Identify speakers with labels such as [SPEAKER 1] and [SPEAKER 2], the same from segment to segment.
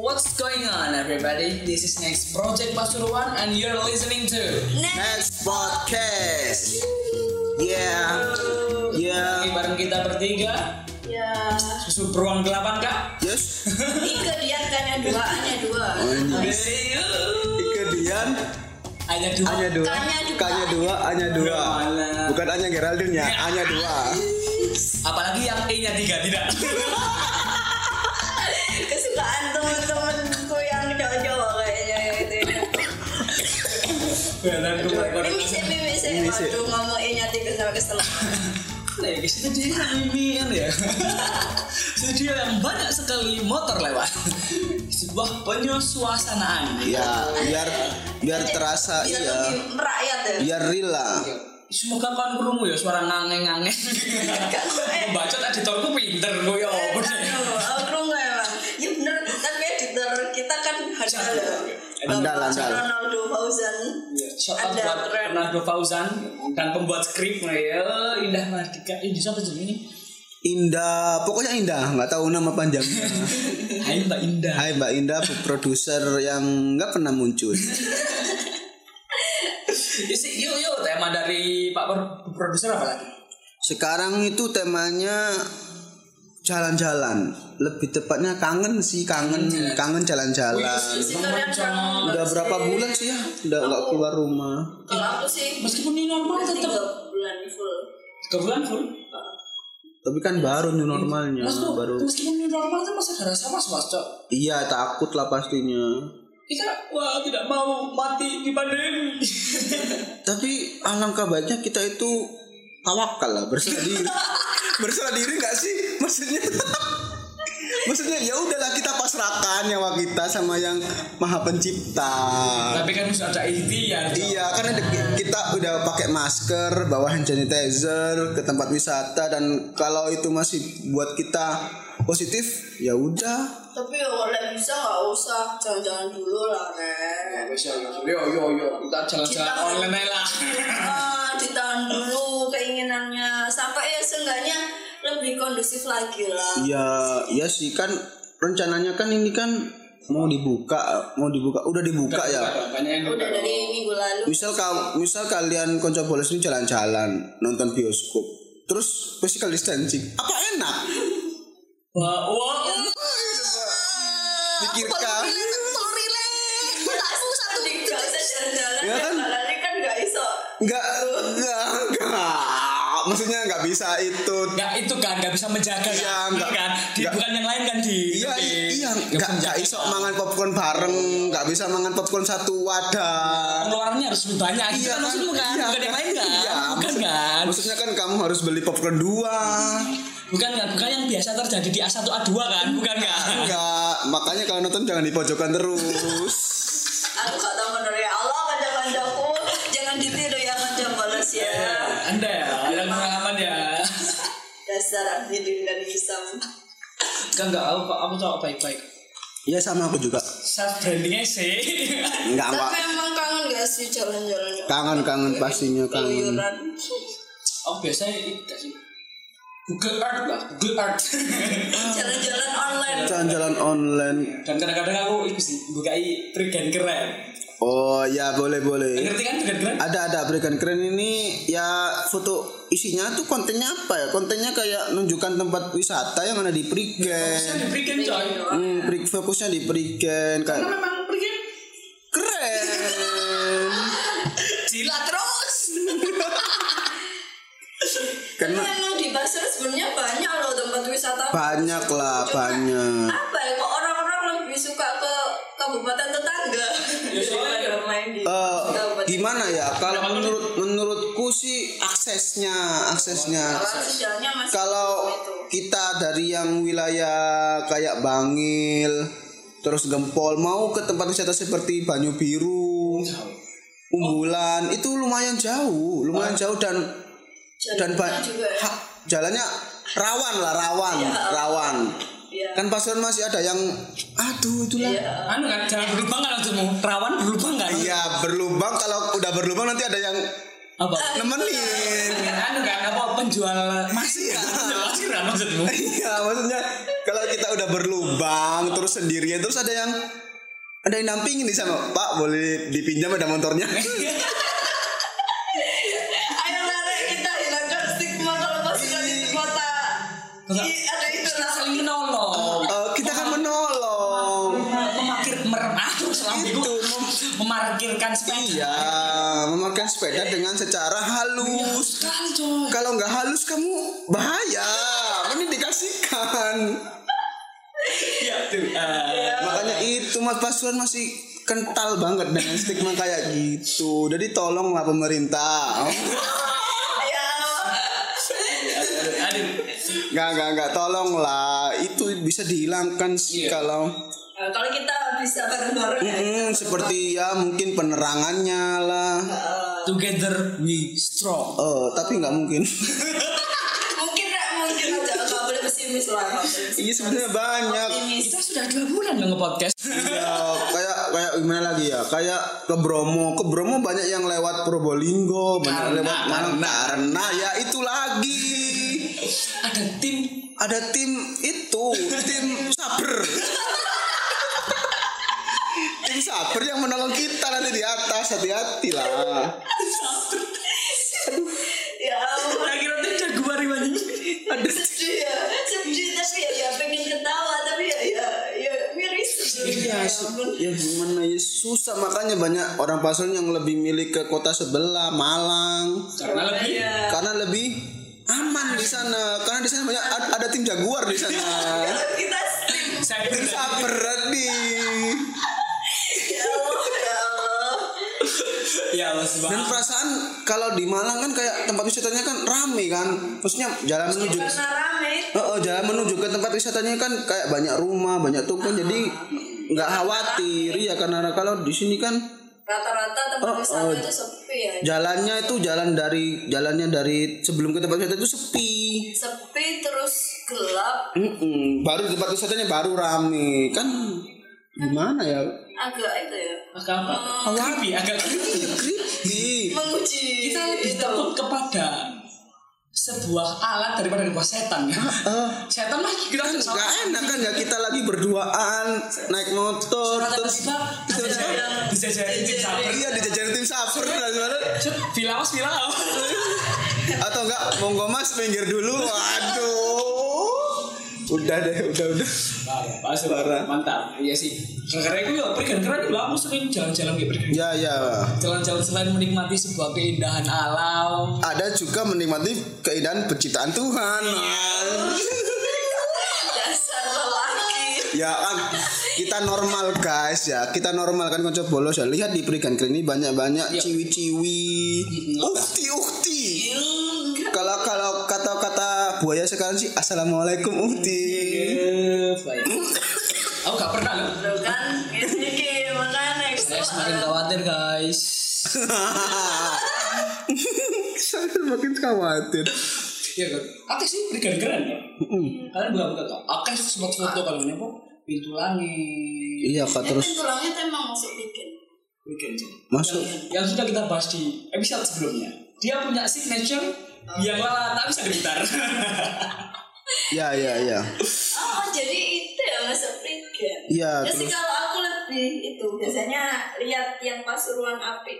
[SPEAKER 1] What's going on, everybody? This is Next Project Pasuruan, and you're listening to.
[SPEAKER 2] Next podcast. Yeah. Yeah.
[SPEAKER 1] Ini bareng kita bertiga,
[SPEAKER 3] Ya,
[SPEAKER 1] susu beruang delapan kak.
[SPEAKER 2] Yes.
[SPEAKER 3] Ike Dian kayaknya dua, hanya dua.
[SPEAKER 2] Ike Dian.
[SPEAKER 1] Hanya dua.
[SPEAKER 2] Hanya dua.
[SPEAKER 3] Kanya
[SPEAKER 2] dua. Hanya dua.
[SPEAKER 1] Malah.
[SPEAKER 2] Bukan hanya Geraldine ya. Hanya dua.
[SPEAKER 1] Apalagi yang E-nya tiga tidak.
[SPEAKER 3] Kesukaan temen-temenku yang Jawa-Jawa kayaknya itu.
[SPEAKER 1] Benar
[SPEAKER 3] Ini sih, ini sih.
[SPEAKER 2] Ini sih.
[SPEAKER 3] Waduh, ngomong E-nya tiga sama kesel.
[SPEAKER 1] Nah, guys, kita jadi ini kan ya. Studio yang banyak sekali motor lewat. Sebuah penyuasanaan.
[SPEAKER 2] Ya, biar biar terasa
[SPEAKER 3] Biar
[SPEAKER 2] iya.
[SPEAKER 3] merakyat ya.
[SPEAKER 2] Biar real lah.
[SPEAKER 1] Semoga kawan kerungu ya suara ngangeng-ngangeng.
[SPEAKER 3] Gue.
[SPEAKER 1] Bacot editorku pinter gue ya.
[SPEAKER 3] Ya. Handal,
[SPEAKER 2] handal.
[SPEAKER 3] Ronaldo Fauzan.
[SPEAKER 1] Shout out buat. Ronaldo Fauzan dan pembuat skrip ya Indah Mardika. Ini siapa sih ini?
[SPEAKER 2] Indah, pokoknya Indah, nggak tahu nama panjangnya.
[SPEAKER 1] Hai Mbak Indah.
[SPEAKER 2] Hai Mbak Indah, produser yang nggak pernah muncul.
[SPEAKER 1] Yuk yuk tema dari Pak Pro- produser apa lagi?
[SPEAKER 2] Sekarang itu temanya jalan-jalan. Lebih tepatnya kangen sih, kangen, kangen jalan-jalan. Udah berapa bulan sih ya? Udah nggak keluar rumah.
[SPEAKER 3] Kalau aku sih
[SPEAKER 1] Meskipun ini normal tetap
[SPEAKER 3] bulan full.
[SPEAKER 1] tiga bulan full.
[SPEAKER 2] Tapi kan baru new normalnya,
[SPEAKER 1] Mas tuh,
[SPEAKER 2] baru.
[SPEAKER 1] meskipun ini normal kan masih ada rasa was was cok.
[SPEAKER 2] Iya takut lah pastinya.
[SPEAKER 1] Kita wah tidak mau mati di pandemi.
[SPEAKER 2] Tapi alangkah baiknya kita itu tawakal lah berserah diri. berserah diri nggak sih? Maksudnya? Maksudnya ya udahlah kita pasrahkan nyawa kita sama yang maha pencipta.
[SPEAKER 1] Tapi kan harus ada ikhtiar.
[SPEAKER 2] Iya, karena kita udah pakai masker, bawa hand sanitizer ke tempat wisata dan kalau itu masih buat kita positif, ya udah.
[SPEAKER 3] Tapi ya kalau bisa nggak usah jalan-jalan dulu lah, Ren.
[SPEAKER 1] Yo yo yo, kita jalan-jalan online lah.
[SPEAKER 3] Ah, ditahan dulu keinginannya sampai ya seenggaknya lebih kondusif lagi lah.
[SPEAKER 2] Ya, ya sih kan rencananya kan ini kan mau dibuka, mau dibuka, udah dibuka ya.
[SPEAKER 1] Banyak yang
[SPEAKER 3] Udah dari minggu lalu.
[SPEAKER 2] Misal kau, misal kalian konco bolos ini jalan-jalan nonton bioskop, terus physical distancing, apa enak?
[SPEAKER 1] Wah, wah.
[SPEAKER 2] Pikirkan.
[SPEAKER 3] Sorry le, aku satu di nggak bisa jalan-jalan.
[SPEAKER 2] Ya kan?
[SPEAKER 3] Kan nggak iso.
[SPEAKER 2] Enggak. Maksudnya nggak bisa itu.
[SPEAKER 1] Nggak itu kan nggak bisa menjaga
[SPEAKER 2] Iya,
[SPEAKER 1] kan,
[SPEAKER 2] nggak-
[SPEAKER 1] kan? Di,
[SPEAKER 2] nggak-
[SPEAKER 1] bukan yang lain kan di.
[SPEAKER 2] Iya,
[SPEAKER 1] di-
[SPEAKER 2] iya,
[SPEAKER 1] nggak
[SPEAKER 2] enggak,
[SPEAKER 1] bisa
[SPEAKER 2] iso mangan popcorn bareng, enggak bisa mangan popcorn satu wadah.
[SPEAKER 1] Pengeluarannya harus lebih banyak
[SPEAKER 2] Iya
[SPEAKER 1] kan maksudmu kan?
[SPEAKER 2] Iya
[SPEAKER 1] bukan yang lain kan?
[SPEAKER 2] Iya,
[SPEAKER 1] bukan
[SPEAKER 2] maksud-
[SPEAKER 1] kan?
[SPEAKER 2] Maksudnya kan kamu harus beli popcorn dua.
[SPEAKER 1] Bukan kan? Bukan yang biasa terjadi di A1 A2 kan? Bukan kan?
[SPEAKER 2] Enggak, makanya kalau nonton jangan di pojokan terus.
[SPEAKER 3] Aku gak tahu bener ya Allah kanca-kancaku jangan ditiru ya kanca balas ya.
[SPEAKER 1] Anda ya, ya.
[SPEAKER 3] Dasar anjing dan hisam.
[SPEAKER 1] Enggak enggak, aku aku cowok baik-baik.
[SPEAKER 2] Iya sama aku juga.
[SPEAKER 1] Self brandingnya sih.
[SPEAKER 2] Enggak, enggak.
[SPEAKER 3] Tapi emang kangen gak sih jalan-jalan?
[SPEAKER 2] Kangen-kangen pastinya kangen.
[SPEAKER 1] Oh biasanya itu sih. Google Earth lah, Google Earth.
[SPEAKER 3] Jalan-jalan online.
[SPEAKER 2] Jalan-jalan online.
[SPEAKER 1] Dan kadang-kadang aku itu sih bukai prigen keren.
[SPEAKER 2] Oh ya boleh boleh.
[SPEAKER 1] Ngerti kan keren?
[SPEAKER 2] Ada ada berikan keren ini ya foto isinya tuh kontennya apa ya? Kontennya kayak nunjukkan tempat wisata yang ada di Prigen.
[SPEAKER 1] di prigen coy.
[SPEAKER 2] Hmm, fokusnya di Prigen
[SPEAKER 1] Karena
[SPEAKER 2] kayak
[SPEAKER 1] memang prigen
[SPEAKER 2] keren.
[SPEAKER 1] jilat terus.
[SPEAKER 2] Karena
[SPEAKER 3] emang di pasar sebenarnya banyak loh tempat wisata.
[SPEAKER 2] banyak lah banyak. Gimana ya? Kalau menurut menurutku sih aksesnya aksesnya.
[SPEAKER 3] Kalau
[SPEAKER 2] kita dari yang wilayah kayak Bangil terus Gempol mau ke tempat wisata seperti Banyu Biru Umbulan itu lumayan jauh lumayan jauh dan dan
[SPEAKER 3] Jalannya ya.
[SPEAKER 2] rawan lah rawan
[SPEAKER 3] Iya.
[SPEAKER 2] rawan
[SPEAKER 3] Iya.
[SPEAKER 2] kan pasukan masih ada yang aduh itulah
[SPEAKER 3] Iya.
[SPEAKER 1] Anu kan jangan berlubang kan maksudmu? Rawan berlubang kan?
[SPEAKER 2] Iya berlubang kalau udah berlubang nanti ada yang
[SPEAKER 1] Apa?
[SPEAKER 2] nemenin
[SPEAKER 1] Anu kan apa penjual masih kan? Penjual masih kan maksudmu?
[SPEAKER 2] Iya maksudnya kalau kita udah berlubang terus sendirian terus ada yang ada yang nampingin di sana Pak boleh dipinjam ada motornya
[SPEAKER 3] Ayo kita hilangkan stigma kalau pasukan itu kota.
[SPEAKER 1] Enggak.
[SPEAKER 3] Itu.
[SPEAKER 2] Mem-
[SPEAKER 1] memarkirkan sepeda.
[SPEAKER 2] Iya memakai sepeda dengan secara halus.
[SPEAKER 1] Sekali coy.
[SPEAKER 2] Kalau nggak halus kamu bahaya. Mending dikasihkan.
[SPEAKER 1] Ya tuh eh,
[SPEAKER 2] makanya itu mas Pasuruan masih kental banget dengan stigma kayak gitu. Jadi tolonglah pemerintah.
[SPEAKER 3] Ya.
[SPEAKER 1] aduh, aduh.
[SPEAKER 2] nggak nggak nggak. Tolonglah. Itu bisa dihilangkan sih
[SPEAKER 1] Iya.
[SPEAKER 2] kalau
[SPEAKER 3] Nah, kalau kita bisa bareng-bareng. Ya.
[SPEAKER 2] Mm, seperti ya mungkin penerangannya lah.
[SPEAKER 1] Together we strong.
[SPEAKER 2] Oh tapi nggak mungkin.
[SPEAKER 3] Mungkin Rek, mungkin aja nggak boleh pesimis lah. nggak
[SPEAKER 2] iya sebenarnya banyak.
[SPEAKER 3] Optimis.
[SPEAKER 1] kita sudah dua bulan nggak nge-podcast.
[SPEAKER 2] Ya kayak kayak gimana lagi ya? Kayak ke Bromo. Ke Bromo banyak yang lewat Probolinggo banyak
[SPEAKER 1] Karena-
[SPEAKER 2] lewat Malang
[SPEAKER 1] karena-
[SPEAKER 2] karena ya itu lagi.
[SPEAKER 1] Ada tim.
[SPEAKER 2] Ada tim itu tim saber tim saber yang menolong kita nanti di atas hati-hati lah
[SPEAKER 3] Ya ampun.
[SPEAKER 1] saya kira tim jaguar ini
[SPEAKER 3] sedih ya sedih tapi ya, ya pengen ketawa tapi ya ya ya miris.
[SPEAKER 2] Iya,
[SPEAKER 3] Ya
[SPEAKER 2] ya gimana ya susah. Makanya banyak orang Pasuruan yang lebih milih ke kota sebelah Malang.
[SPEAKER 1] Karena lebih?
[SPEAKER 3] Ya.
[SPEAKER 2] karena lebih aman di sana. Karena di sana banyak ada, ada tim jaguar di sana.
[SPEAKER 3] Kalau kita tim
[SPEAKER 1] saya
[SPEAKER 2] tim saber nih
[SPEAKER 3] ya Allah ya Allah
[SPEAKER 1] ya mas
[SPEAKER 2] dan perasaan kalau di Malang kan kayak tempat wisatanya kan rame kan. Maksudnya jalan menuju
[SPEAKER 3] karena rame.
[SPEAKER 2] Oh, oh, jalan menuju ke tempat wisatanya kan kayak banyak rumah, banyak toko jadi nggak khawatir. Ya karena kalau di sini kan
[SPEAKER 3] rata-rata tempat
[SPEAKER 2] Oh,
[SPEAKER 3] wisata
[SPEAKER 2] oh.
[SPEAKER 3] itu sepi ya.
[SPEAKER 2] jalannya itu jalan dari jalannya dari sebelum ke tempat wisata itu sepi.
[SPEAKER 3] sepi terus gelap.
[SPEAKER 2] Mm-mm, baru di tempat wisatanya baru rame kan gimana ya?
[SPEAKER 3] agak itu ya.
[SPEAKER 1] Agak apa? Creepy agak creepy.
[SPEAKER 2] Creepy.
[SPEAKER 3] menguji.
[SPEAKER 1] Kita lebih takut kepada sebuah alat daripada sebuah setan. Ya
[SPEAKER 2] Eh,
[SPEAKER 1] setan mah kita
[SPEAKER 2] kan nggak enak kan ya kita lagi berduaan naik motor terus
[SPEAKER 1] ada yang dijajarin tim saber.
[SPEAKER 2] Iya dijajarin tim saper dan gimana?
[SPEAKER 1] Set, bilang mas bilang apa
[SPEAKER 2] atau enggak monggo mas minggir dulu. Waduh udah deh udah udah.
[SPEAKER 1] Pas
[SPEAKER 2] Parah.
[SPEAKER 1] mantap. Iya sih. Karena itu ya pergi keren juga aku sering jalan-jalan kayak pergi.
[SPEAKER 2] ya ya.
[SPEAKER 1] Jalan-jalan selain menikmati sebuah keindahan alam.
[SPEAKER 2] ada juga menikmati keindahan penciptaan Tuhan.
[SPEAKER 3] Dasar lelaki.
[SPEAKER 2] Ya kan. Kita normal guys ya. Kita normal kan konsep bolos ya. Lihat di perikan ini banyak banyak
[SPEAKER 1] Ya.
[SPEAKER 2] ciwi-ciwi ukti ukti sekarang sih assalamualaikum
[SPEAKER 1] Eh, baik. Aku gak pernah loh.
[SPEAKER 3] Tuh kan ini makanya
[SPEAKER 1] Saya semakin khawatir guys.
[SPEAKER 2] saya semakin khawatir
[SPEAKER 1] Iya kan. Oke sih pergi keren ya. Kalian buka buka tuh. Oke spot foto kalian apa? Pintu langit.
[SPEAKER 2] iya kak terus
[SPEAKER 3] pintu langit emang masuk bikin
[SPEAKER 1] Weekend.
[SPEAKER 2] masuk
[SPEAKER 1] Yang sudah kita bahas di episode sebelumnya. Dia punya signature yang lala tak bisa gitar.
[SPEAKER 2] ya ya ya
[SPEAKER 3] oh jadi itu ya masuk bikin
[SPEAKER 2] Iya,
[SPEAKER 3] ya sih
[SPEAKER 2] terus-
[SPEAKER 3] kalau aku lebih itu biasanya lihat yang pasuruan api.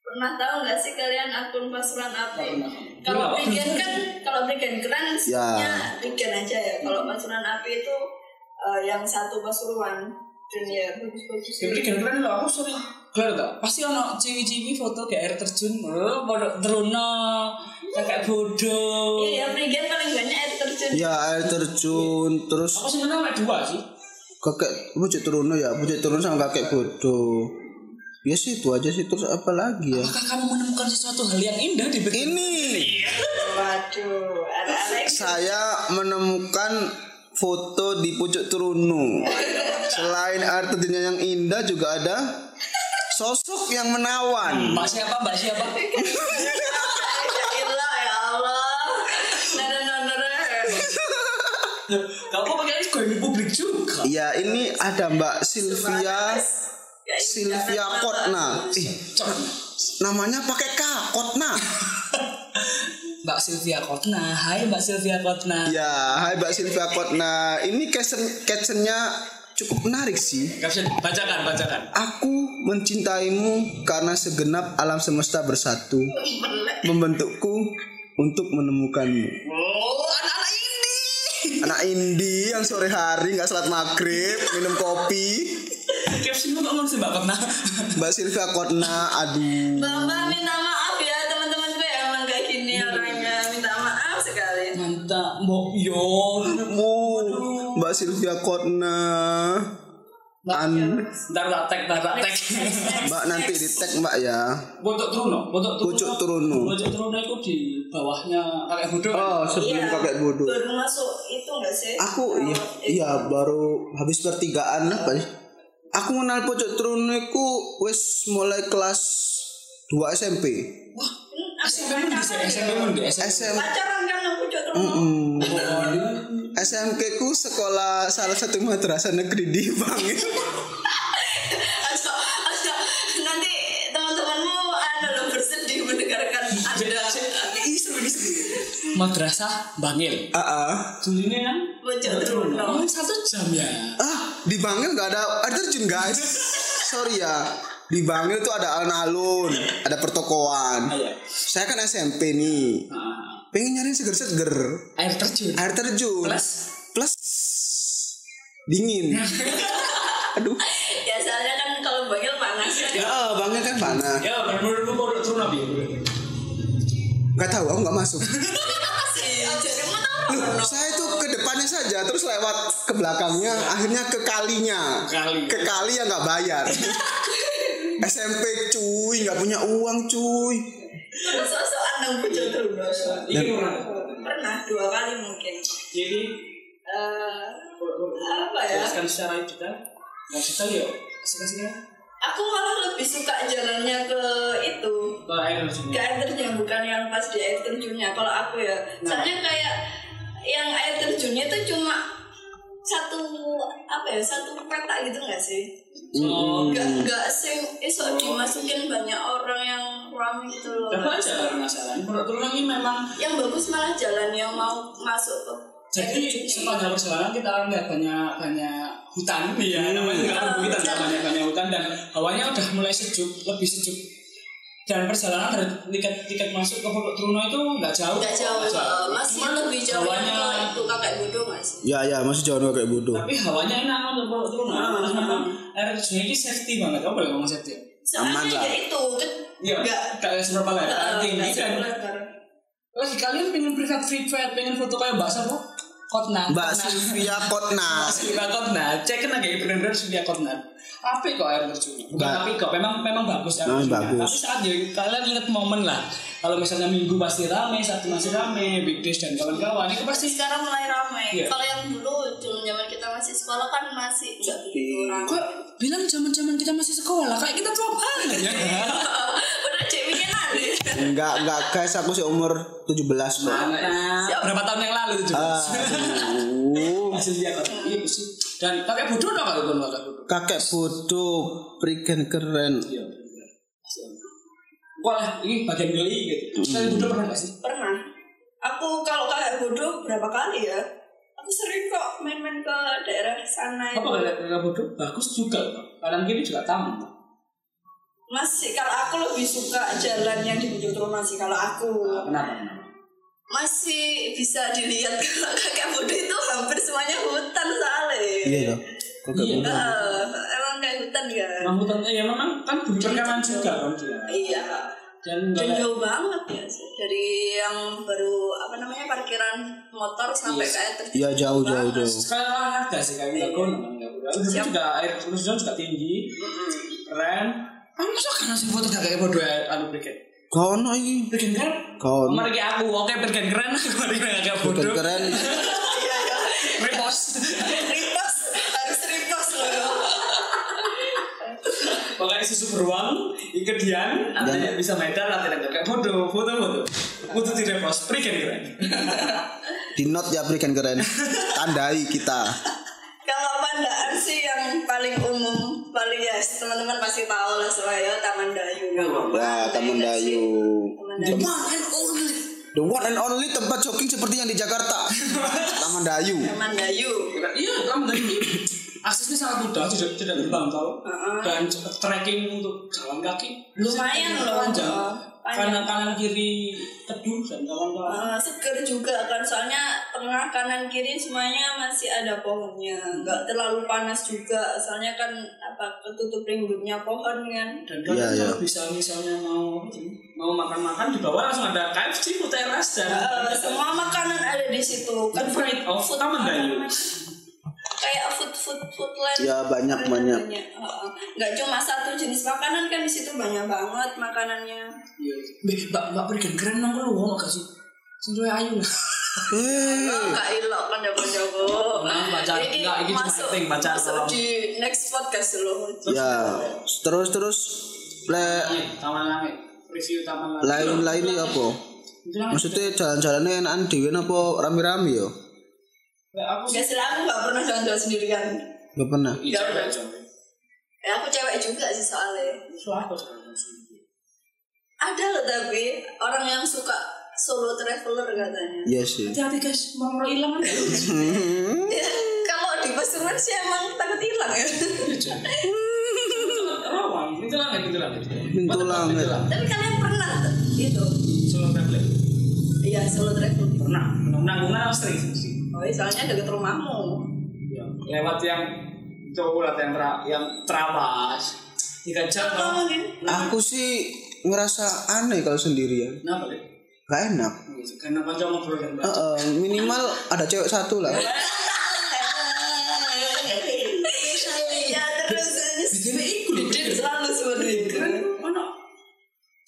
[SPEAKER 3] Pernah tahu nggak sih kalian akun pasuruan api? Kalau bikin kan kalau bikin keren
[SPEAKER 2] Ya.
[SPEAKER 3] sebenarnya bikin aja ya. Kalau pasuruan api itu eh, yang satu pasuruan. Dan ya bagus-bagus.
[SPEAKER 1] Ya keren loh, aku sering Kalian tau, pasti ono ciwi-ciwi foto kayak air terjun Oh, teruna Kayak bodoh.
[SPEAKER 3] Iya Prigen paling banyak air terjun.
[SPEAKER 2] Ya air terjun terus
[SPEAKER 1] Aku sebenarnya ada dua sih?
[SPEAKER 2] kakek bujut turun ya bujut turun sama kakek bodoh. Ya sih itu aja sih terus apa lagi ya?
[SPEAKER 1] Apakah kamu menemukan sesuatu hal yang indah di begini?
[SPEAKER 2] ini!
[SPEAKER 3] Waduh
[SPEAKER 2] saya menemukan foto di pucuk turunu selain air terjunnya yang indah juga ada sosok yang menawan.
[SPEAKER 1] Mbak siapa, mbak siapa?
[SPEAKER 3] Ilah ya Allah. Nara nara
[SPEAKER 1] Kamu pakai di publik juga?
[SPEAKER 2] Ya ini ada Mbak Sylvia Sylvia Kotna. Ih, namanya pakai K Kotna.
[SPEAKER 1] Mbak Sylvia Kotna. Hai Mbak Sylvia Kotna.
[SPEAKER 2] Ya, hai Mbak Silvia Kotna. Ini caption captionnya cukup menarik sih.
[SPEAKER 1] Caption bacakan, bacakan.
[SPEAKER 2] Aku mencintaimu karena segenap alam semesta bersatu membentukku untuk menemukanmu.
[SPEAKER 1] Oh, anak-anak ini.
[SPEAKER 2] Anak indie yang sore hari nggak salat maghrib minum kopi.
[SPEAKER 1] Captionmu kok ngomong sih Mbak Kotna?
[SPEAKER 2] Mbak Silvia Kotna, aduh.
[SPEAKER 3] Bapak minta maaf ya teman-temanku emang kayak gini orangnya minta maaf sekali.
[SPEAKER 1] Mantap, Mbok yo.
[SPEAKER 2] Bu, Mbak Silvia Kotna. An,
[SPEAKER 1] Ntar tak tag, ntar tak tag.
[SPEAKER 2] Mbak nanti di tag Mbak ya.
[SPEAKER 1] Botok Truno, Botok Truno.
[SPEAKER 2] Pucuk Truno.
[SPEAKER 1] Itu di bawahnya kakek bodoh. kan?
[SPEAKER 2] Oh, sebelum kakek bodoh.
[SPEAKER 3] Baru masuk itu enggak sih?
[SPEAKER 2] Aku iya,
[SPEAKER 3] Oh,
[SPEAKER 2] iya baru habis pertigaan apa ya? Aku kenal pojok Truno iku wis mulai kelas 2 SMP.
[SPEAKER 1] Wah, SMP mun di SMP mun di SMP.
[SPEAKER 2] SM
[SPEAKER 3] Pacaran kan aku cok.
[SPEAKER 2] Mm,
[SPEAKER 1] Oh,
[SPEAKER 2] SMK ku sekolah salah satu madrasah negeri di Bangil.
[SPEAKER 3] Nanti teman-temanmu ada lo bersedih mendengarkan
[SPEAKER 1] seru. Madrasah Bangil.
[SPEAKER 2] Ah, ah.
[SPEAKER 1] Dulunya kan Oh,
[SPEAKER 3] Truno.
[SPEAKER 1] satu jam ya.
[SPEAKER 2] Ah, di Bangil nggak ada air terjun guys. Sorry ya. Di Bangil tuh ada alun-alun, ada pertokoan.
[SPEAKER 1] Ayo.
[SPEAKER 2] Saya kan SMP nih.
[SPEAKER 1] Nah,
[SPEAKER 2] Pengen nyari seger-seger.
[SPEAKER 1] air terjun.
[SPEAKER 2] Air terjun.
[SPEAKER 1] Plus?
[SPEAKER 2] Plus dingin. Aduh.
[SPEAKER 3] Ya soalnya kan kalau bagel panas ya.
[SPEAKER 2] Ya, Bangil kan panas.
[SPEAKER 1] Ya, menurutmu Botok Truno bi.
[SPEAKER 2] Gak tahu, aku nggak masuk.
[SPEAKER 3] Mau
[SPEAKER 2] Loh, saya itu ke depannya saja, terus lewat ke belakangnya, akhirnya ke kalinya.
[SPEAKER 1] Kali.
[SPEAKER 2] Ke kali yang nggak bayar. SMP cuy, nggak punya uang cuy.
[SPEAKER 3] Sosok anak bocok Truno.
[SPEAKER 1] Ini orang.
[SPEAKER 3] Pernah dua kali mungkin.
[SPEAKER 1] Jadi
[SPEAKER 3] Eh, apa ya?
[SPEAKER 1] Jelaskan secara itu kan. Nggak cerita yuk. Kasih-kasih ya.
[SPEAKER 3] Aku malah lebih suka jalannya ke itu
[SPEAKER 1] Ke air terjun.
[SPEAKER 3] ke air terjun bukan yang pas di air terjunnya kalau aku ya
[SPEAKER 1] Nah.
[SPEAKER 3] soalnya kayak yang air terjunnya itu cuma satu apa ya satu peta gitu nggak sih?
[SPEAKER 1] Oh,
[SPEAKER 3] nggak nggak sing esok dimasukin banyak orang yang ramai gitu loh
[SPEAKER 1] Dapat aja kalau masalah. Menurut Truno ini memang
[SPEAKER 3] yang bagus malah jalan yang mau masuk ke
[SPEAKER 1] Jadi sepanjang perjalanan kita akan lihat banyak banyak hutan, ya namanya nggak ada hutan, ya, banyak banyak hutan dan hawanya udah mulai sejuk, lebih sejuk. Dan perjalanan dari tiket tiket masuk ke Pondok Truno itu nggak jauh,
[SPEAKER 3] nggak jauh
[SPEAKER 1] nggak
[SPEAKER 3] eh, masih
[SPEAKER 1] Cuman
[SPEAKER 3] lebih jauh yang
[SPEAKER 1] hawanya,
[SPEAKER 3] ke itu kakek bodoh masih
[SPEAKER 2] Ya ya, masih jauh kayak bodoh.
[SPEAKER 1] tapi hawanya enak untuk Pondok Truno.
[SPEAKER 3] Ah, ah.
[SPEAKER 1] memang air terjun ini safety banget, kamu boleh ngomong safety. ya?
[SPEAKER 2] Aman
[SPEAKER 3] soalnya
[SPEAKER 2] lah.
[SPEAKER 3] ya itu kan
[SPEAKER 1] Iya,
[SPEAKER 3] nggak
[SPEAKER 1] kayak seberapa lebar,
[SPEAKER 3] eh,
[SPEAKER 1] tinggi
[SPEAKER 3] nggak
[SPEAKER 1] kan.
[SPEAKER 3] sebelah.
[SPEAKER 1] Lagi kalian pengen privat privat, pengen foto kayak Mbak Siapa? Kotna.
[SPEAKER 2] Mbak
[SPEAKER 1] Kotna.
[SPEAKER 2] Sylvia Kotna.
[SPEAKER 1] Sylvia Kotna, cek kan lagi bener-bener Sylvia Kotna. Apa kok air terjun? Bukan tapi kok, memang memang bagus air
[SPEAKER 2] Memang
[SPEAKER 1] terjunnya.
[SPEAKER 2] bagus.
[SPEAKER 1] Tapi saat ya, kalian inget momen lah. Kalau misalnya minggu pasti rame, Sabtu masih rame, Big Days dan kawan-kawan itu
[SPEAKER 3] pasti sekarang mulai ramai.
[SPEAKER 1] Iya.
[SPEAKER 3] Kalau yang dulu zaman zaman kita masih sekolah kan masih nggak begitu ramai.
[SPEAKER 1] kok bilang zaman-zaman kita masih sekolah kayak kita tua banget ya.
[SPEAKER 3] Udah cek.
[SPEAKER 2] Enggak, enggak guys, aku sih umur 17 kok.
[SPEAKER 1] Nah, berapa tahun yang lalu itu?
[SPEAKER 2] Aduh.
[SPEAKER 1] Masih lihat kan? Iya sih. Dan kakek bodoh dong kalau kakek.
[SPEAKER 2] Kakek bodoh, prigen keren.
[SPEAKER 1] Iya. Wah, ini bagian geli gitu. Kalian bodoh pernah gak sih?
[SPEAKER 3] Pernah. Aku kalau kayak bodoh berapa kali ya? Aku sering kok main-main ke daerah sana
[SPEAKER 1] Apa kakek kakek bodoh? Bagus juga. Kadang kiri juga tamu.
[SPEAKER 3] Masih kalau aku lebih suka jalan yang di Bukit Rumah sih kalau aku.
[SPEAKER 1] Kenapa? Kenapa?
[SPEAKER 3] Masih bisa dilihat kalau kakek bodoh itu hampir semuanya hutan soalnya.
[SPEAKER 2] Iya dong. Kakek
[SPEAKER 1] Iya.
[SPEAKER 3] Eh, emang kayak hutan kan?
[SPEAKER 1] Memang hutan ya memang kan bumi perkawinan juga kan dia.
[SPEAKER 3] Iya.
[SPEAKER 1] Dan
[SPEAKER 3] Dan jauh banget ya sih. Dari yang baru apa namanya parkiran motor sampai
[SPEAKER 1] Yes.
[SPEAKER 3] ke air terjun.
[SPEAKER 2] Iya jauh jauh jauh.
[SPEAKER 1] sekarang olahraga sih kayak nggak gon Terus juga air terus juga tinggi, keren. Ah, masa kan langsung foto kayak bodoh ya, anu briket.
[SPEAKER 2] Kono iki.
[SPEAKER 1] Briket keren.
[SPEAKER 2] Kono.
[SPEAKER 1] Mari aku, oke briket keren. Mari kayak
[SPEAKER 2] Prigen
[SPEAKER 1] bodoh.
[SPEAKER 2] keren.
[SPEAKER 3] Iya iya.
[SPEAKER 1] Repost Pakai susu beruang, ikedian, nanti bisa medal, nanti nanti kayak bodoh, foto foto. Foto di repost, briket keren.
[SPEAKER 2] Di not ya prigen keren. Tandai kita.
[SPEAKER 3] Kalau pandaan sih yang paling umum, paling ya teman-teman pasti tahu lah soalnya Taman Dayu.
[SPEAKER 2] Wah, Taman Dayu.
[SPEAKER 3] Taman Dayu.
[SPEAKER 1] One and only.
[SPEAKER 2] The The one and only tempat jogging seperti yang di Jakarta. Taman Dayu.
[SPEAKER 3] Taman Dayu.
[SPEAKER 1] Iya, kamu dari aksesnya sangat mudah, tidak tidak berpantau
[SPEAKER 3] Heeh.
[SPEAKER 1] dan trekking untuk jalan kaki
[SPEAKER 3] Lumayan loh.
[SPEAKER 1] panjang.
[SPEAKER 3] Panjang.
[SPEAKER 1] Kanan kanan kiri teduh dan kawan-kawan.
[SPEAKER 3] Eh, seger juga kan soalnya tengah kanan kiri semuanya masih ada pohonnya nggak terlalu panas juga soalnya kan apa ketutup rimbunnya pohon kan
[SPEAKER 1] Dan
[SPEAKER 2] Iya,
[SPEAKER 1] kalian
[SPEAKER 2] iya.
[SPEAKER 1] kalau bisa misalnya mau mau makan-makan di bawah langsung ada KFC, food teras dan
[SPEAKER 3] Eh, semua makanan ada di situ kan
[SPEAKER 1] Food right of Taman Dayu.
[SPEAKER 3] Kayak food food food land
[SPEAKER 2] Ya, banyak, banyak.
[SPEAKER 3] Heeh. nggak cuma satu jenis makanan kan di situ banyak banget makanannya
[SPEAKER 1] Iya. Mbak, mbak, berikan keren nang lu ngono gak sih? Sing duwe ayu.
[SPEAKER 3] Oh, Kak Ilok kan jago-jago.
[SPEAKER 1] Nah, baca-
[SPEAKER 3] Ini
[SPEAKER 1] enggak, ini cuma
[SPEAKER 3] masuk,
[SPEAKER 1] acting, baca
[SPEAKER 3] masuk di next podcast loh.
[SPEAKER 2] ya, terus terus le
[SPEAKER 1] Taman Langit. Review Taman Langit.
[SPEAKER 2] lain-lain ini apa? Maksudnya jalan-jalannya enakan dhewe apa rame-rame yo?
[SPEAKER 1] Aku
[SPEAKER 3] Gak sih aku gak pernah jalan-jalan sendirian.
[SPEAKER 2] Gak pernah.
[SPEAKER 1] Iya,
[SPEAKER 3] Gak pernah. Ya aku cewek juga sih soalnya.
[SPEAKER 1] Sendiri.
[SPEAKER 3] Ada loh tapi orang yang suka solo traveler katanya.
[SPEAKER 2] Iya sih.
[SPEAKER 1] Hati-hati guys, mau mau hilang kan?
[SPEAKER 3] Ya, kalau di Pasuruan sih emang takut hilang ya.
[SPEAKER 1] Rawan, itu langit, itu langit.
[SPEAKER 2] Pintu langit.
[SPEAKER 3] tapi kalian pernah gitu?
[SPEAKER 1] Solo traveling.
[SPEAKER 3] Iya solo traveler.
[SPEAKER 1] Pernah, menanggungan harus sering sih.
[SPEAKER 3] Oh iya, soalnya deket rumahmu.
[SPEAKER 1] Ya, lewat yang itu lewat yang tra, yang terabas. Tiga jam?
[SPEAKER 2] Aku sih ngerasa aneh kalau sendirian.
[SPEAKER 1] Kenapa deh?
[SPEAKER 2] Gak enak.
[SPEAKER 1] Karena kanca ngobrol
[SPEAKER 2] Eh, eh, minimal ada cewek satu lah.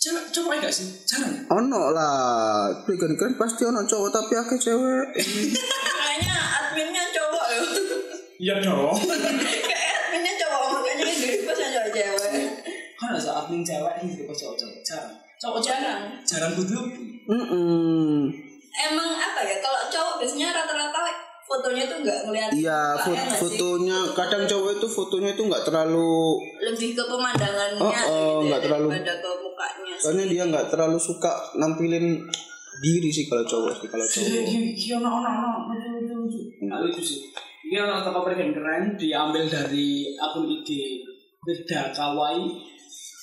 [SPEAKER 1] Cewek cowok gak sih? Jarang?
[SPEAKER 2] Ono lah, kan kan pasti ono cowok tapi akeh cewek.
[SPEAKER 3] Kayaknya adminnya cowok ya.
[SPEAKER 1] Iya dong.
[SPEAKER 3] Kayak adminnya cowok makanya di pas cowok cewek.
[SPEAKER 1] Kan ada admin cewek ini juga cowok cowok jarang. Cowok
[SPEAKER 3] Jarang.
[SPEAKER 1] jarang good look.
[SPEAKER 2] Mm
[SPEAKER 3] Emang apa ya? Kalau cowok biasanya rata-rata fotonya tuh nggak ngeliat
[SPEAKER 2] Iya,
[SPEAKER 3] mukanya
[SPEAKER 2] fo-
[SPEAKER 3] nggak sih?
[SPEAKER 2] fotonya kadang cowok itu fotonya itu nggak terlalu
[SPEAKER 3] lebih ke pemandangannya
[SPEAKER 2] Oh, oh,
[SPEAKER 3] gitu ya,
[SPEAKER 2] nggak terlalu-
[SPEAKER 3] ke mukanya sih.
[SPEAKER 2] soalnya dia nggak terlalu suka nampilin diri sih kalau cowok sih kalau cowok.
[SPEAKER 1] Iya, ono ono ono lucu lucu sih. Dia orang toko keren keren diambil dari akun IG Beda Kawaii.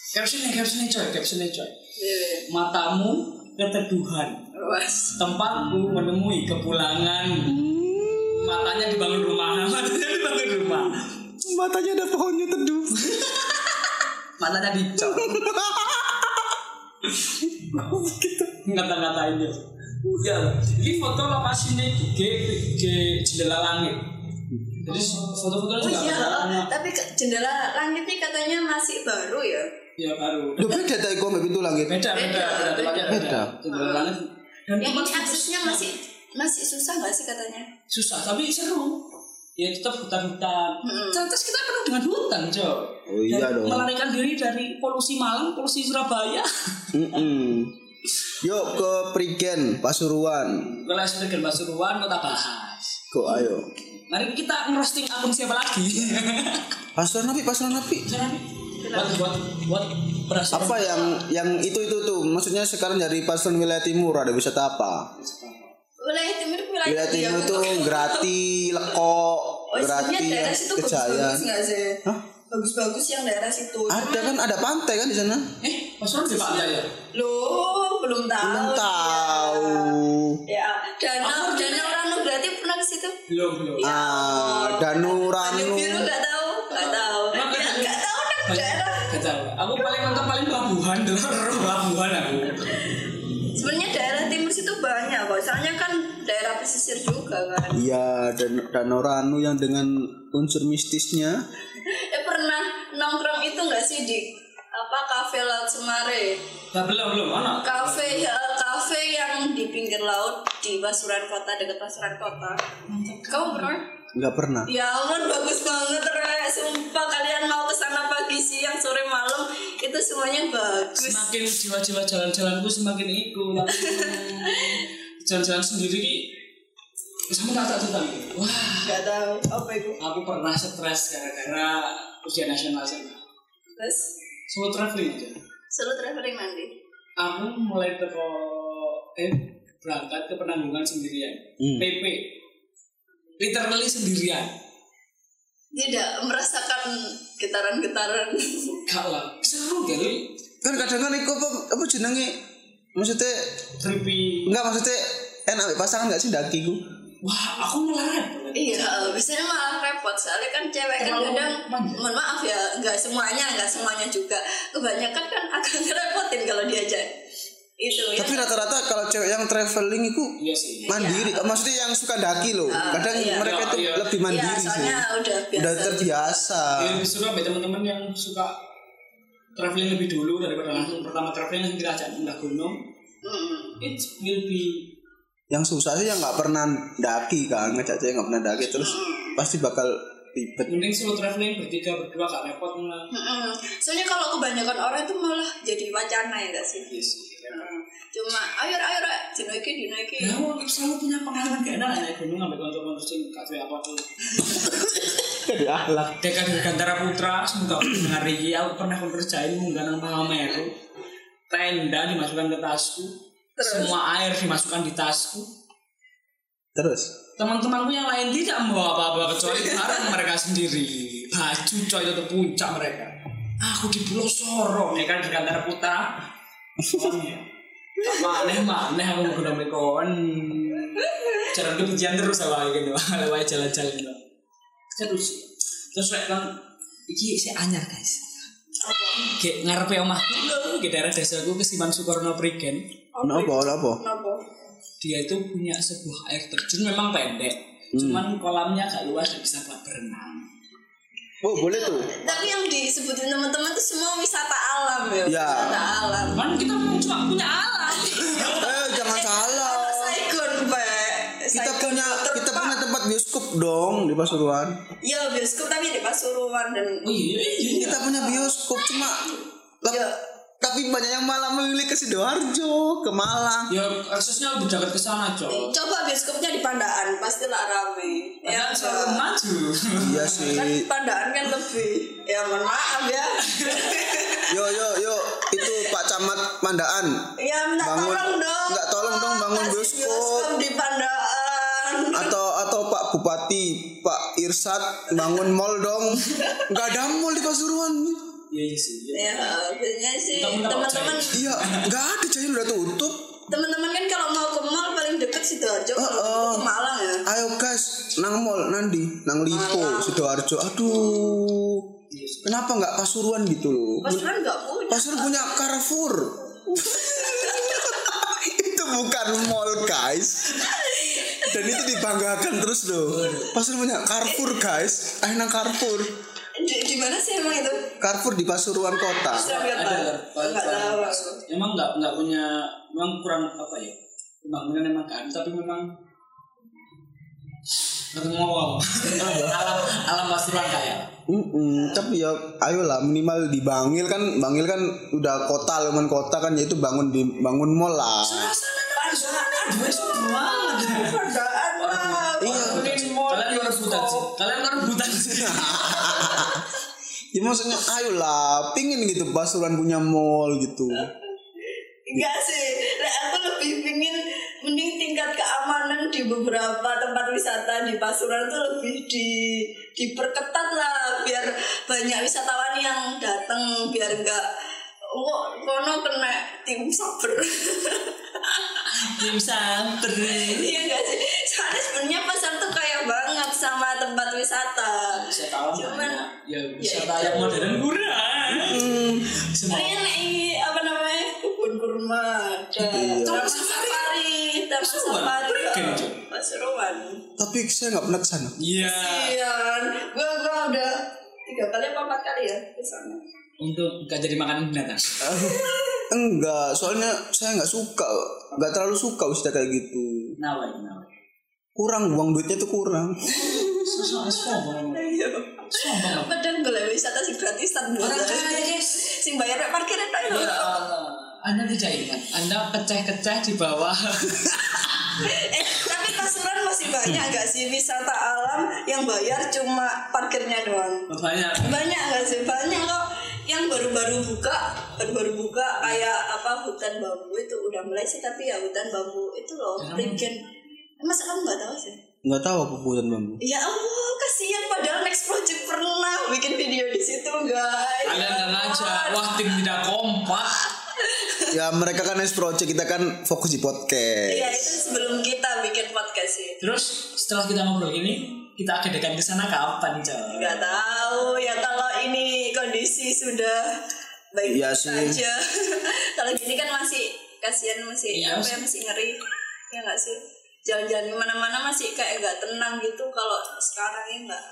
[SPEAKER 1] Captionnya captionnya coy, captionnya coy.
[SPEAKER 3] Iya.
[SPEAKER 1] Matamu keteduhan, tempatku menemui kepulangan. Matanya dibangun rumah, matanya dibangun rumah.
[SPEAKER 2] Matanya ada pohonnya teduh.
[SPEAKER 1] Matanya dicor. Ngata-ngatain dia. Ya, ini foto lokasinya G, G jendela langit. Jadi foto-foto
[SPEAKER 3] Oh
[SPEAKER 1] juga
[SPEAKER 3] iya, tapi ke- jendela langit ini katanya masih baru ya.
[SPEAKER 1] Ya baru.
[SPEAKER 2] Beda tadi pintu langit.
[SPEAKER 1] Beda, beda,
[SPEAKER 3] Beda,
[SPEAKER 1] beda, beda.
[SPEAKER 2] beda.
[SPEAKER 1] Jendela langit. Dan
[SPEAKER 3] Yang
[SPEAKER 1] tempat
[SPEAKER 3] ini aksesnya masih masih susah nggak sih katanya?
[SPEAKER 1] susah, tapi seru. Ya tetap hutan-hutan.
[SPEAKER 3] Hmm.
[SPEAKER 1] Terus kita penuh dengan hutan, coy.
[SPEAKER 2] Oh iya
[SPEAKER 1] Dan
[SPEAKER 2] dong.
[SPEAKER 1] Melarikan diri dari polusi Malang, polusi Surabaya.
[SPEAKER 2] Mm-mm. Yuk ke Prigen Pasuruan.
[SPEAKER 1] Kalau Sebagai Pasuruan, kita bahas.
[SPEAKER 2] Kok ayo.
[SPEAKER 1] Mari kita ngerosting akun siapa lagi?
[SPEAKER 2] Pasuruan napi, pasuruan
[SPEAKER 1] nih? Buat buat buat beras.
[SPEAKER 2] Apa yang yang itu itu tuh? Maksudnya sekarang dari pasuruan wilayah timur ada wisata apa?
[SPEAKER 3] Wilayah timur wilayah,
[SPEAKER 2] Wilayah timur itu Grati, Leko,
[SPEAKER 3] Oh,
[SPEAKER 2] Grati,
[SPEAKER 3] situ
[SPEAKER 2] Kejayaan.
[SPEAKER 3] bagus-bagus nggak yang daerah situ.
[SPEAKER 2] Ada kan ada pantai kan di sana?
[SPEAKER 1] Eh, Pasuruan di pantai ya?
[SPEAKER 3] Loh, belum tahu.
[SPEAKER 2] Belum
[SPEAKER 3] dia.
[SPEAKER 2] tahu.
[SPEAKER 3] Ya, danau danau Ranu berarti pernah ke situ?
[SPEAKER 1] Belum, belum.
[SPEAKER 2] Ah, Danu
[SPEAKER 3] Banyu
[SPEAKER 2] Ranu.
[SPEAKER 3] biru nggak tahu, nggak tahu. Ya, nggak tahu dah daerah.
[SPEAKER 1] Kacau. Aku paling mentok paling pelabuhan dulu, pelabuhan aku.
[SPEAKER 3] Sebenarnya daerah Soalnya kan daerah pesisir juga kan.
[SPEAKER 2] Iya, dan Danau Ranu yang dengan unsur mistisnya.
[SPEAKER 3] Eh pernah nongkrong itu nggak sih di apa kafe laut Semare?
[SPEAKER 1] Nah, belum, belum. Mana?
[SPEAKER 3] Kafe ya, kafe yang di pinggir laut di Pasuruan Kota dekat Pasuruan Kota. Kamu pernah?
[SPEAKER 2] Nggak pernah.
[SPEAKER 3] Ya ampun bagus banget Re. Sumpah kalian mau ke sana pagi siang sore malam itu semuanya bagus.
[SPEAKER 1] Semakin jiwa-jiwa jalan-jalanku semakin ikut. Jalan-jalan sendiri ki sama tak tak cerita nih. Wah,
[SPEAKER 3] Gak tahu apa itu.
[SPEAKER 1] aku pernah stres gara-gara ujian nasional SMA.
[SPEAKER 3] Terus
[SPEAKER 1] Solo traveling aja.
[SPEAKER 3] selalu traveling nanti.
[SPEAKER 1] Aku mulai teko eh berangkat ke penanggungan sendirian.
[SPEAKER 2] Hmm.
[SPEAKER 1] PP. Literally sendirian.
[SPEAKER 3] Tidak merasakan getaran-getaran.
[SPEAKER 1] Gak lah. Seru kali.
[SPEAKER 2] kan kadang kan iku apa apa jenenge maksudnya
[SPEAKER 1] Trippy.
[SPEAKER 2] enggak maksudnya enak pasangan enggak sih daki ku
[SPEAKER 1] Wah, aku malah repot.
[SPEAKER 3] Iya, biasanya malah repot soalnya kan cewek kan kadang
[SPEAKER 1] manja.
[SPEAKER 3] mohon maaf ya, nggak semuanya, nggak semuanya juga. Kebanyakan kan agak ngerepotin kalau diajak. Itu ya.
[SPEAKER 2] tapi rata-rata kalau cewek yang traveling itu
[SPEAKER 1] Iya sih.
[SPEAKER 2] mandiri maksudnya yang suka daki loh
[SPEAKER 3] Ah,
[SPEAKER 2] kadang
[SPEAKER 3] iya.
[SPEAKER 2] mereka itu
[SPEAKER 1] Iya, iya.
[SPEAKER 2] lebih
[SPEAKER 3] Iya,
[SPEAKER 2] mandiri sih
[SPEAKER 3] soalnya udah biasa.
[SPEAKER 2] udah terbiasa
[SPEAKER 1] Ya, disuruh sampai teman-teman yang suka traveling lebih dulu daripada langsung pertama traveling langsung kita ajak pindah gunung. It will be
[SPEAKER 2] yang susah sih yang nggak pernah daki kan ngajak cewek nggak pernah daki terus pasti bakal ribet
[SPEAKER 1] mending solo traveling bertiga berdua gak repot malah.
[SPEAKER 3] Mm-mm. Soalnya kalau kebanyakan orang itu malah jadi wacana ya gak sih?
[SPEAKER 1] Iya sih.
[SPEAKER 3] Mm. Cuma ayo ayo ayo dino iki dino iki.
[SPEAKER 1] Ya, aku selalu punya pengalaman gak enak naik gunung sampai konco-konco sing gak tahu apa tuh.
[SPEAKER 2] jadi ahlak
[SPEAKER 1] Dekat Gantara Putra, semoga dengar iki aku pernah kerjain munggah nang Mahameru. Tenda dimasukkan ke tasku. Semua air dimasukkan di tasku.
[SPEAKER 2] terus
[SPEAKER 1] Teman-temanku yang lain tidak membawa apa-apa kecuali barang mereka sendiri. Baju coy itu puncak mereka. Aku di Pulau Sorong ya kan di Gantara Putra. Soalnya, Maneh maneh aku menggunakan mekon. Jalan kebencian terus awal gitu. Lewat jalan-jalan gitu. Terus terus lek kan iki saya anyar guys. Kayak ngarepe omahku lho, daerah desaku ke Siman Sukorno Prigen.
[SPEAKER 2] Kenapa kenapa
[SPEAKER 3] Kenapa?
[SPEAKER 1] Dia itu punya sebuah air terjun memang pendek. Cuman kolamnya agak luas dan bisa buat berenang.
[SPEAKER 2] oh boleh tuh
[SPEAKER 3] Tapi yang disebutin teman-teman tuh semua wisata alam ya.
[SPEAKER 2] Ya.
[SPEAKER 3] Wisata alam.
[SPEAKER 1] Kan kita cuma punya alam.
[SPEAKER 2] eh jangan salah
[SPEAKER 3] Saigon, Pak.
[SPEAKER 2] kita punya kita punya tempat bioskop dong di Pasuruan
[SPEAKER 3] Iya bioskop tapi di Pasuruan dan
[SPEAKER 1] Oh iya, iya.
[SPEAKER 2] kita punya bioskop cuma
[SPEAKER 3] Ya.
[SPEAKER 2] Tapi banyak yang malah memilih ke sidoarjo ke Malang
[SPEAKER 1] Ya aksesnya lebih dekat ke sana, Cok.
[SPEAKER 3] coba bioskopnya di Pandaan pastilah rame.
[SPEAKER 1] Ya,
[SPEAKER 3] Ya,
[SPEAKER 1] selalu maju.
[SPEAKER 2] iya
[SPEAKER 3] kan
[SPEAKER 2] sih
[SPEAKER 3] Pandaan kan lebih ya mohon maaf ya.
[SPEAKER 2] yo yo yo itu Pak Camat Mandaan
[SPEAKER 3] ya minta
[SPEAKER 2] Bangun-
[SPEAKER 3] tolong dong.
[SPEAKER 2] nggak tolong dong bangun bioskop.
[SPEAKER 3] di Pandaan.
[SPEAKER 2] atau atau Pak Bupati Pak Irsat bangun mall dong nggak ada mall di Pasuruan
[SPEAKER 1] Iya, iya sih. iya.
[SPEAKER 3] Ya, biasanya sih.
[SPEAKER 1] Minta-minta
[SPEAKER 3] teman-teman
[SPEAKER 2] iya nggak ada jahil udah tutup.
[SPEAKER 3] Teman-teman kan kalau mau ke mall paling deket sidoarjo kalau
[SPEAKER 2] oh.
[SPEAKER 3] ke Malang ya.
[SPEAKER 2] ayo guys nang mall nanti nang Lipo sidoarjo. Aduh. Kenapa nggak Pasuruan gitu loh?
[SPEAKER 3] Pasuruan nggak punya.
[SPEAKER 2] Pasuruan punya Carrefour. Itu bukan mall guys. Dan itu dibanggakan terus loh. Pasuruan punya Carrefour guys. Ayo nang Carrefour
[SPEAKER 3] Di, di mana sih emang itu?
[SPEAKER 2] Carrefour di Pasuruan kota
[SPEAKER 3] Saya nggak tahu.
[SPEAKER 1] Ada. Emang nggak nggak punya, memang kurang apa ya? Pembangunan emang kan, tapi memang Ketemu alam alam pasuruan kaya.
[SPEAKER 2] Mm-mm, tapi ya ayolah minimal di Bangil kan Bangil kan udah kota lumayan kota kan yaitu bangun di bangun mall lah
[SPEAKER 1] dua semua.
[SPEAKER 3] Pandaan lah.
[SPEAKER 2] Ya maksudnya ayolah pingin gitu Pasuruan punya mall gitu
[SPEAKER 3] Enggak sih. Nah, aku lebih pingin mending tingkat keamanan di beberapa tempat wisata di Pasuruan tuh lebih di diperketat lah biar banyak wisatawan yang datang biar enggak Oh, kono kena tim saber.
[SPEAKER 1] Tim sabar.
[SPEAKER 3] Iya enggak sih? Soalnya sebenarnya pasar tuh kaya banget sama tempat wisata.
[SPEAKER 1] Saya tahu
[SPEAKER 3] Cuman
[SPEAKER 1] ya
[SPEAKER 3] ya
[SPEAKER 1] wisata
[SPEAKER 3] itu.
[SPEAKER 1] yang modern kurang. Semua.
[SPEAKER 3] Ini apa namanya kebun kurma, ada
[SPEAKER 2] Iya.
[SPEAKER 3] taman safari, taman
[SPEAKER 1] Pasuruan,
[SPEAKER 3] safari. Pasuruan.
[SPEAKER 2] tapi saya nggak pernah ke sana
[SPEAKER 1] Iya.
[SPEAKER 3] Iya, gua gua udah tiga kali apa empat kali ya ke sana.
[SPEAKER 1] Untuk nggak jadi makanan binatang.
[SPEAKER 2] enggak soalnya saya nggak suka nggak terlalu suka wisata kayak gitu
[SPEAKER 1] Nawai, nawai.
[SPEAKER 2] kurang uang duitnya tuh kurang.
[SPEAKER 3] Iya. Padahal golek wisata sing gratisan
[SPEAKER 1] Orang kaya, guys.
[SPEAKER 3] Sing bayar rek parkir itu
[SPEAKER 1] Ya
[SPEAKER 3] lho.
[SPEAKER 1] Allah. Anda tidak ingat, Anda keceh-keceh di bawah.
[SPEAKER 3] Eh, tapi Pasuruan masih banyak gak sih wisata alam yang bayar cuma parkirnya doang?
[SPEAKER 1] Banyak.
[SPEAKER 3] Banyak gak sih? Banyak kok yang baru baru-baru buka baru-baru buka kayak apa hutan bambu itu udah mulai sih tapi ya hutan bambu itu loh bikin masa kamu nggak tahu sih
[SPEAKER 2] nggak tahu apa buatan bambu.
[SPEAKER 3] Ya Allah kasihan padahal next project pernah bikin video di situ guys.
[SPEAKER 1] Kalian nggak ngajak, wah tim tidak kompak.
[SPEAKER 2] ya mereka kan next project kita kan fokus di podcast.
[SPEAKER 3] Iya itu sebelum kita bikin podcast sih.
[SPEAKER 1] Terus setelah kita ngobrol ini, kita akan ke sana kapan, coy?
[SPEAKER 3] nggak tahu. Ya kalau ini kondisi sudah baik
[SPEAKER 2] Iya sih.
[SPEAKER 3] saja kalau gini kan masih kasihan masih
[SPEAKER 1] Iya
[SPEAKER 3] apa ya masih ngeri. Ya nggak sih jalan-jalan ke mana-mana masih kayak nggak tenang gitu kalau sekarang ya nggak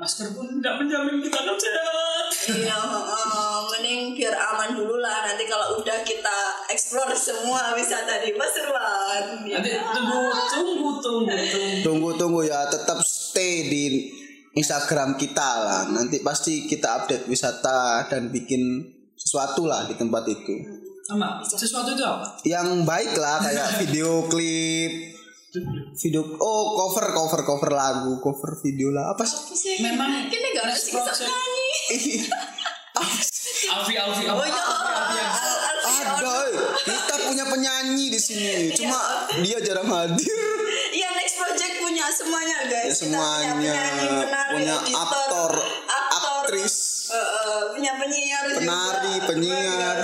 [SPEAKER 1] Masker pun tidak menjamin kita akan sehat.
[SPEAKER 3] iya heeh. mending biar aman dulu lah nanti kalau udah kita explore semua wisata di Pasuruan
[SPEAKER 1] Nanti tunggu, tunggu, tunggu, tunggu.
[SPEAKER 2] tunggu tunggu ya tetap stay di Instagram kita lah nanti pasti kita update wisata dan bikin sesuatu lah di tempat itu
[SPEAKER 1] Sama, sesuatu itu apa?
[SPEAKER 2] yang baik lah kayak video klip video oh cover cover cover lagu cover video lah apa sih?
[SPEAKER 1] Memang
[SPEAKER 3] ini gak
[SPEAKER 1] project.
[SPEAKER 3] nyanyi
[SPEAKER 2] Apa sih?
[SPEAKER 1] Alfi, Alfi,
[SPEAKER 3] oh
[SPEAKER 1] Alfi,
[SPEAKER 3] iya
[SPEAKER 1] Alfi, Alfi yang
[SPEAKER 2] ada kita punya penyanyi di sini cuma dia jarang hadir
[SPEAKER 3] Iya next project punya semuanya guys.
[SPEAKER 2] Ya,
[SPEAKER 3] Kita
[SPEAKER 2] semuanya.
[SPEAKER 3] punya penyanyi, penari,
[SPEAKER 2] Punya
[SPEAKER 3] editor,
[SPEAKER 2] aktor,
[SPEAKER 3] aktor,
[SPEAKER 2] aktris.
[SPEAKER 3] eh, eh, punya penyiar
[SPEAKER 2] Penari,
[SPEAKER 3] juga.
[SPEAKER 2] penyiar.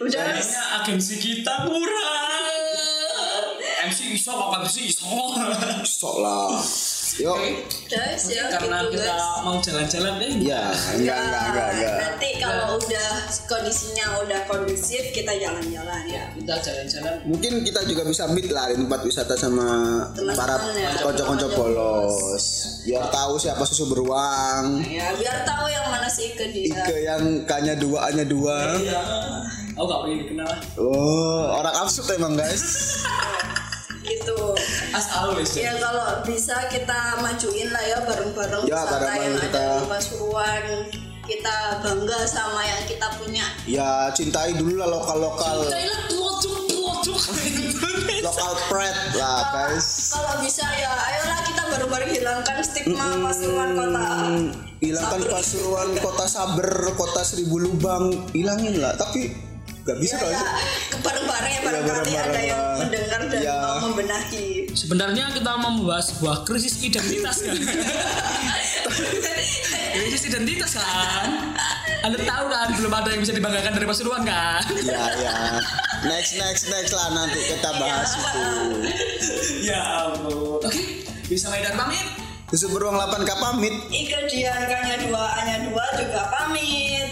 [SPEAKER 3] Udah
[SPEAKER 1] agensi kita kurang. MC iso kok MC iso.
[SPEAKER 2] sok lah yuk
[SPEAKER 3] guys ya
[SPEAKER 1] Karena
[SPEAKER 3] gitu
[SPEAKER 1] kita
[SPEAKER 3] guys.
[SPEAKER 1] mau jalan-jalan eh.
[SPEAKER 2] ya enggak enggak enggak enggak
[SPEAKER 3] Nanti kalau udah kondisinya udah kondusif kita jalan-jalan ya.
[SPEAKER 1] Kita jalan-jalan.
[SPEAKER 2] mungkin kita juga bisa meet lah di tempat wisata sama
[SPEAKER 3] Teman-teman
[SPEAKER 2] para
[SPEAKER 3] ya.
[SPEAKER 2] konco-konco bolos biar tahu siapa susu beruang
[SPEAKER 3] Ya biar tahu yang mana sih ke dia.
[SPEAKER 2] Ike yang kanya dua hanya dua
[SPEAKER 1] Aku gak pengen dikenal.
[SPEAKER 2] oh orang absurd emang guys
[SPEAKER 3] Gitu.
[SPEAKER 1] As always.
[SPEAKER 3] Ya kalau bisa kita majuin lah ya bareng-bareng
[SPEAKER 2] Ya,
[SPEAKER 3] wisata yang
[SPEAKER 2] kita.
[SPEAKER 3] ada di Pasuruan. Kita bangga sama yang kita punya.
[SPEAKER 2] ya cintai dulu lah lokal lokal
[SPEAKER 1] Thailand pelocok pelocok.
[SPEAKER 2] lokal pride lah guys
[SPEAKER 3] Kalau bisa ya ayolah kita bareng-bareng hilangkan stigma Pasuruan kota.
[SPEAKER 2] Hmm, hilangkan pasuruan kota saber kota seribu lubang hilangin lah tapi gak bisa
[SPEAKER 3] Ya,
[SPEAKER 2] kali
[SPEAKER 3] ya, bareng-bareng ya barangkali
[SPEAKER 2] bareng-bareng
[SPEAKER 3] ada yang mendengar dan
[SPEAKER 2] Ya.
[SPEAKER 3] mau membenahi.
[SPEAKER 1] Sebenarnya kita mau membahas sebuah krisis identitas kan. krisis identitas kan. Anda tahu kan belum ada yang bisa dibanggakan dari Pasuruan kan?
[SPEAKER 2] ya ya next next next lah nanti kita bahas itu
[SPEAKER 1] ya ampun. Oke, bisa Maidan pamit.
[SPEAKER 2] Susu beruang 8K pamit
[SPEAKER 3] Ike Dian Kanya dua Anya dua juga pamit.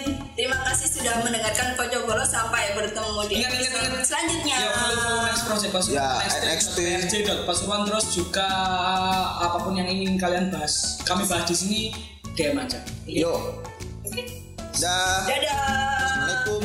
[SPEAKER 3] Sudah mendengarkan Kocok Bolos sampai bertemu di
[SPEAKER 1] Ingat, ingat, ingat.
[SPEAKER 3] selanjutnya.
[SPEAKER 1] Ya, follow follow next project Pasuruan.
[SPEAKER 2] Ya,
[SPEAKER 1] NXT.
[SPEAKER 2] NXT.
[SPEAKER 1] Pasuruan terus juga apa pun yang ingin kalian bahas. Kami bahas di sini DM aja.
[SPEAKER 2] yuk dah
[SPEAKER 3] Dadah.
[SPEAKER 2] Assalamualaikum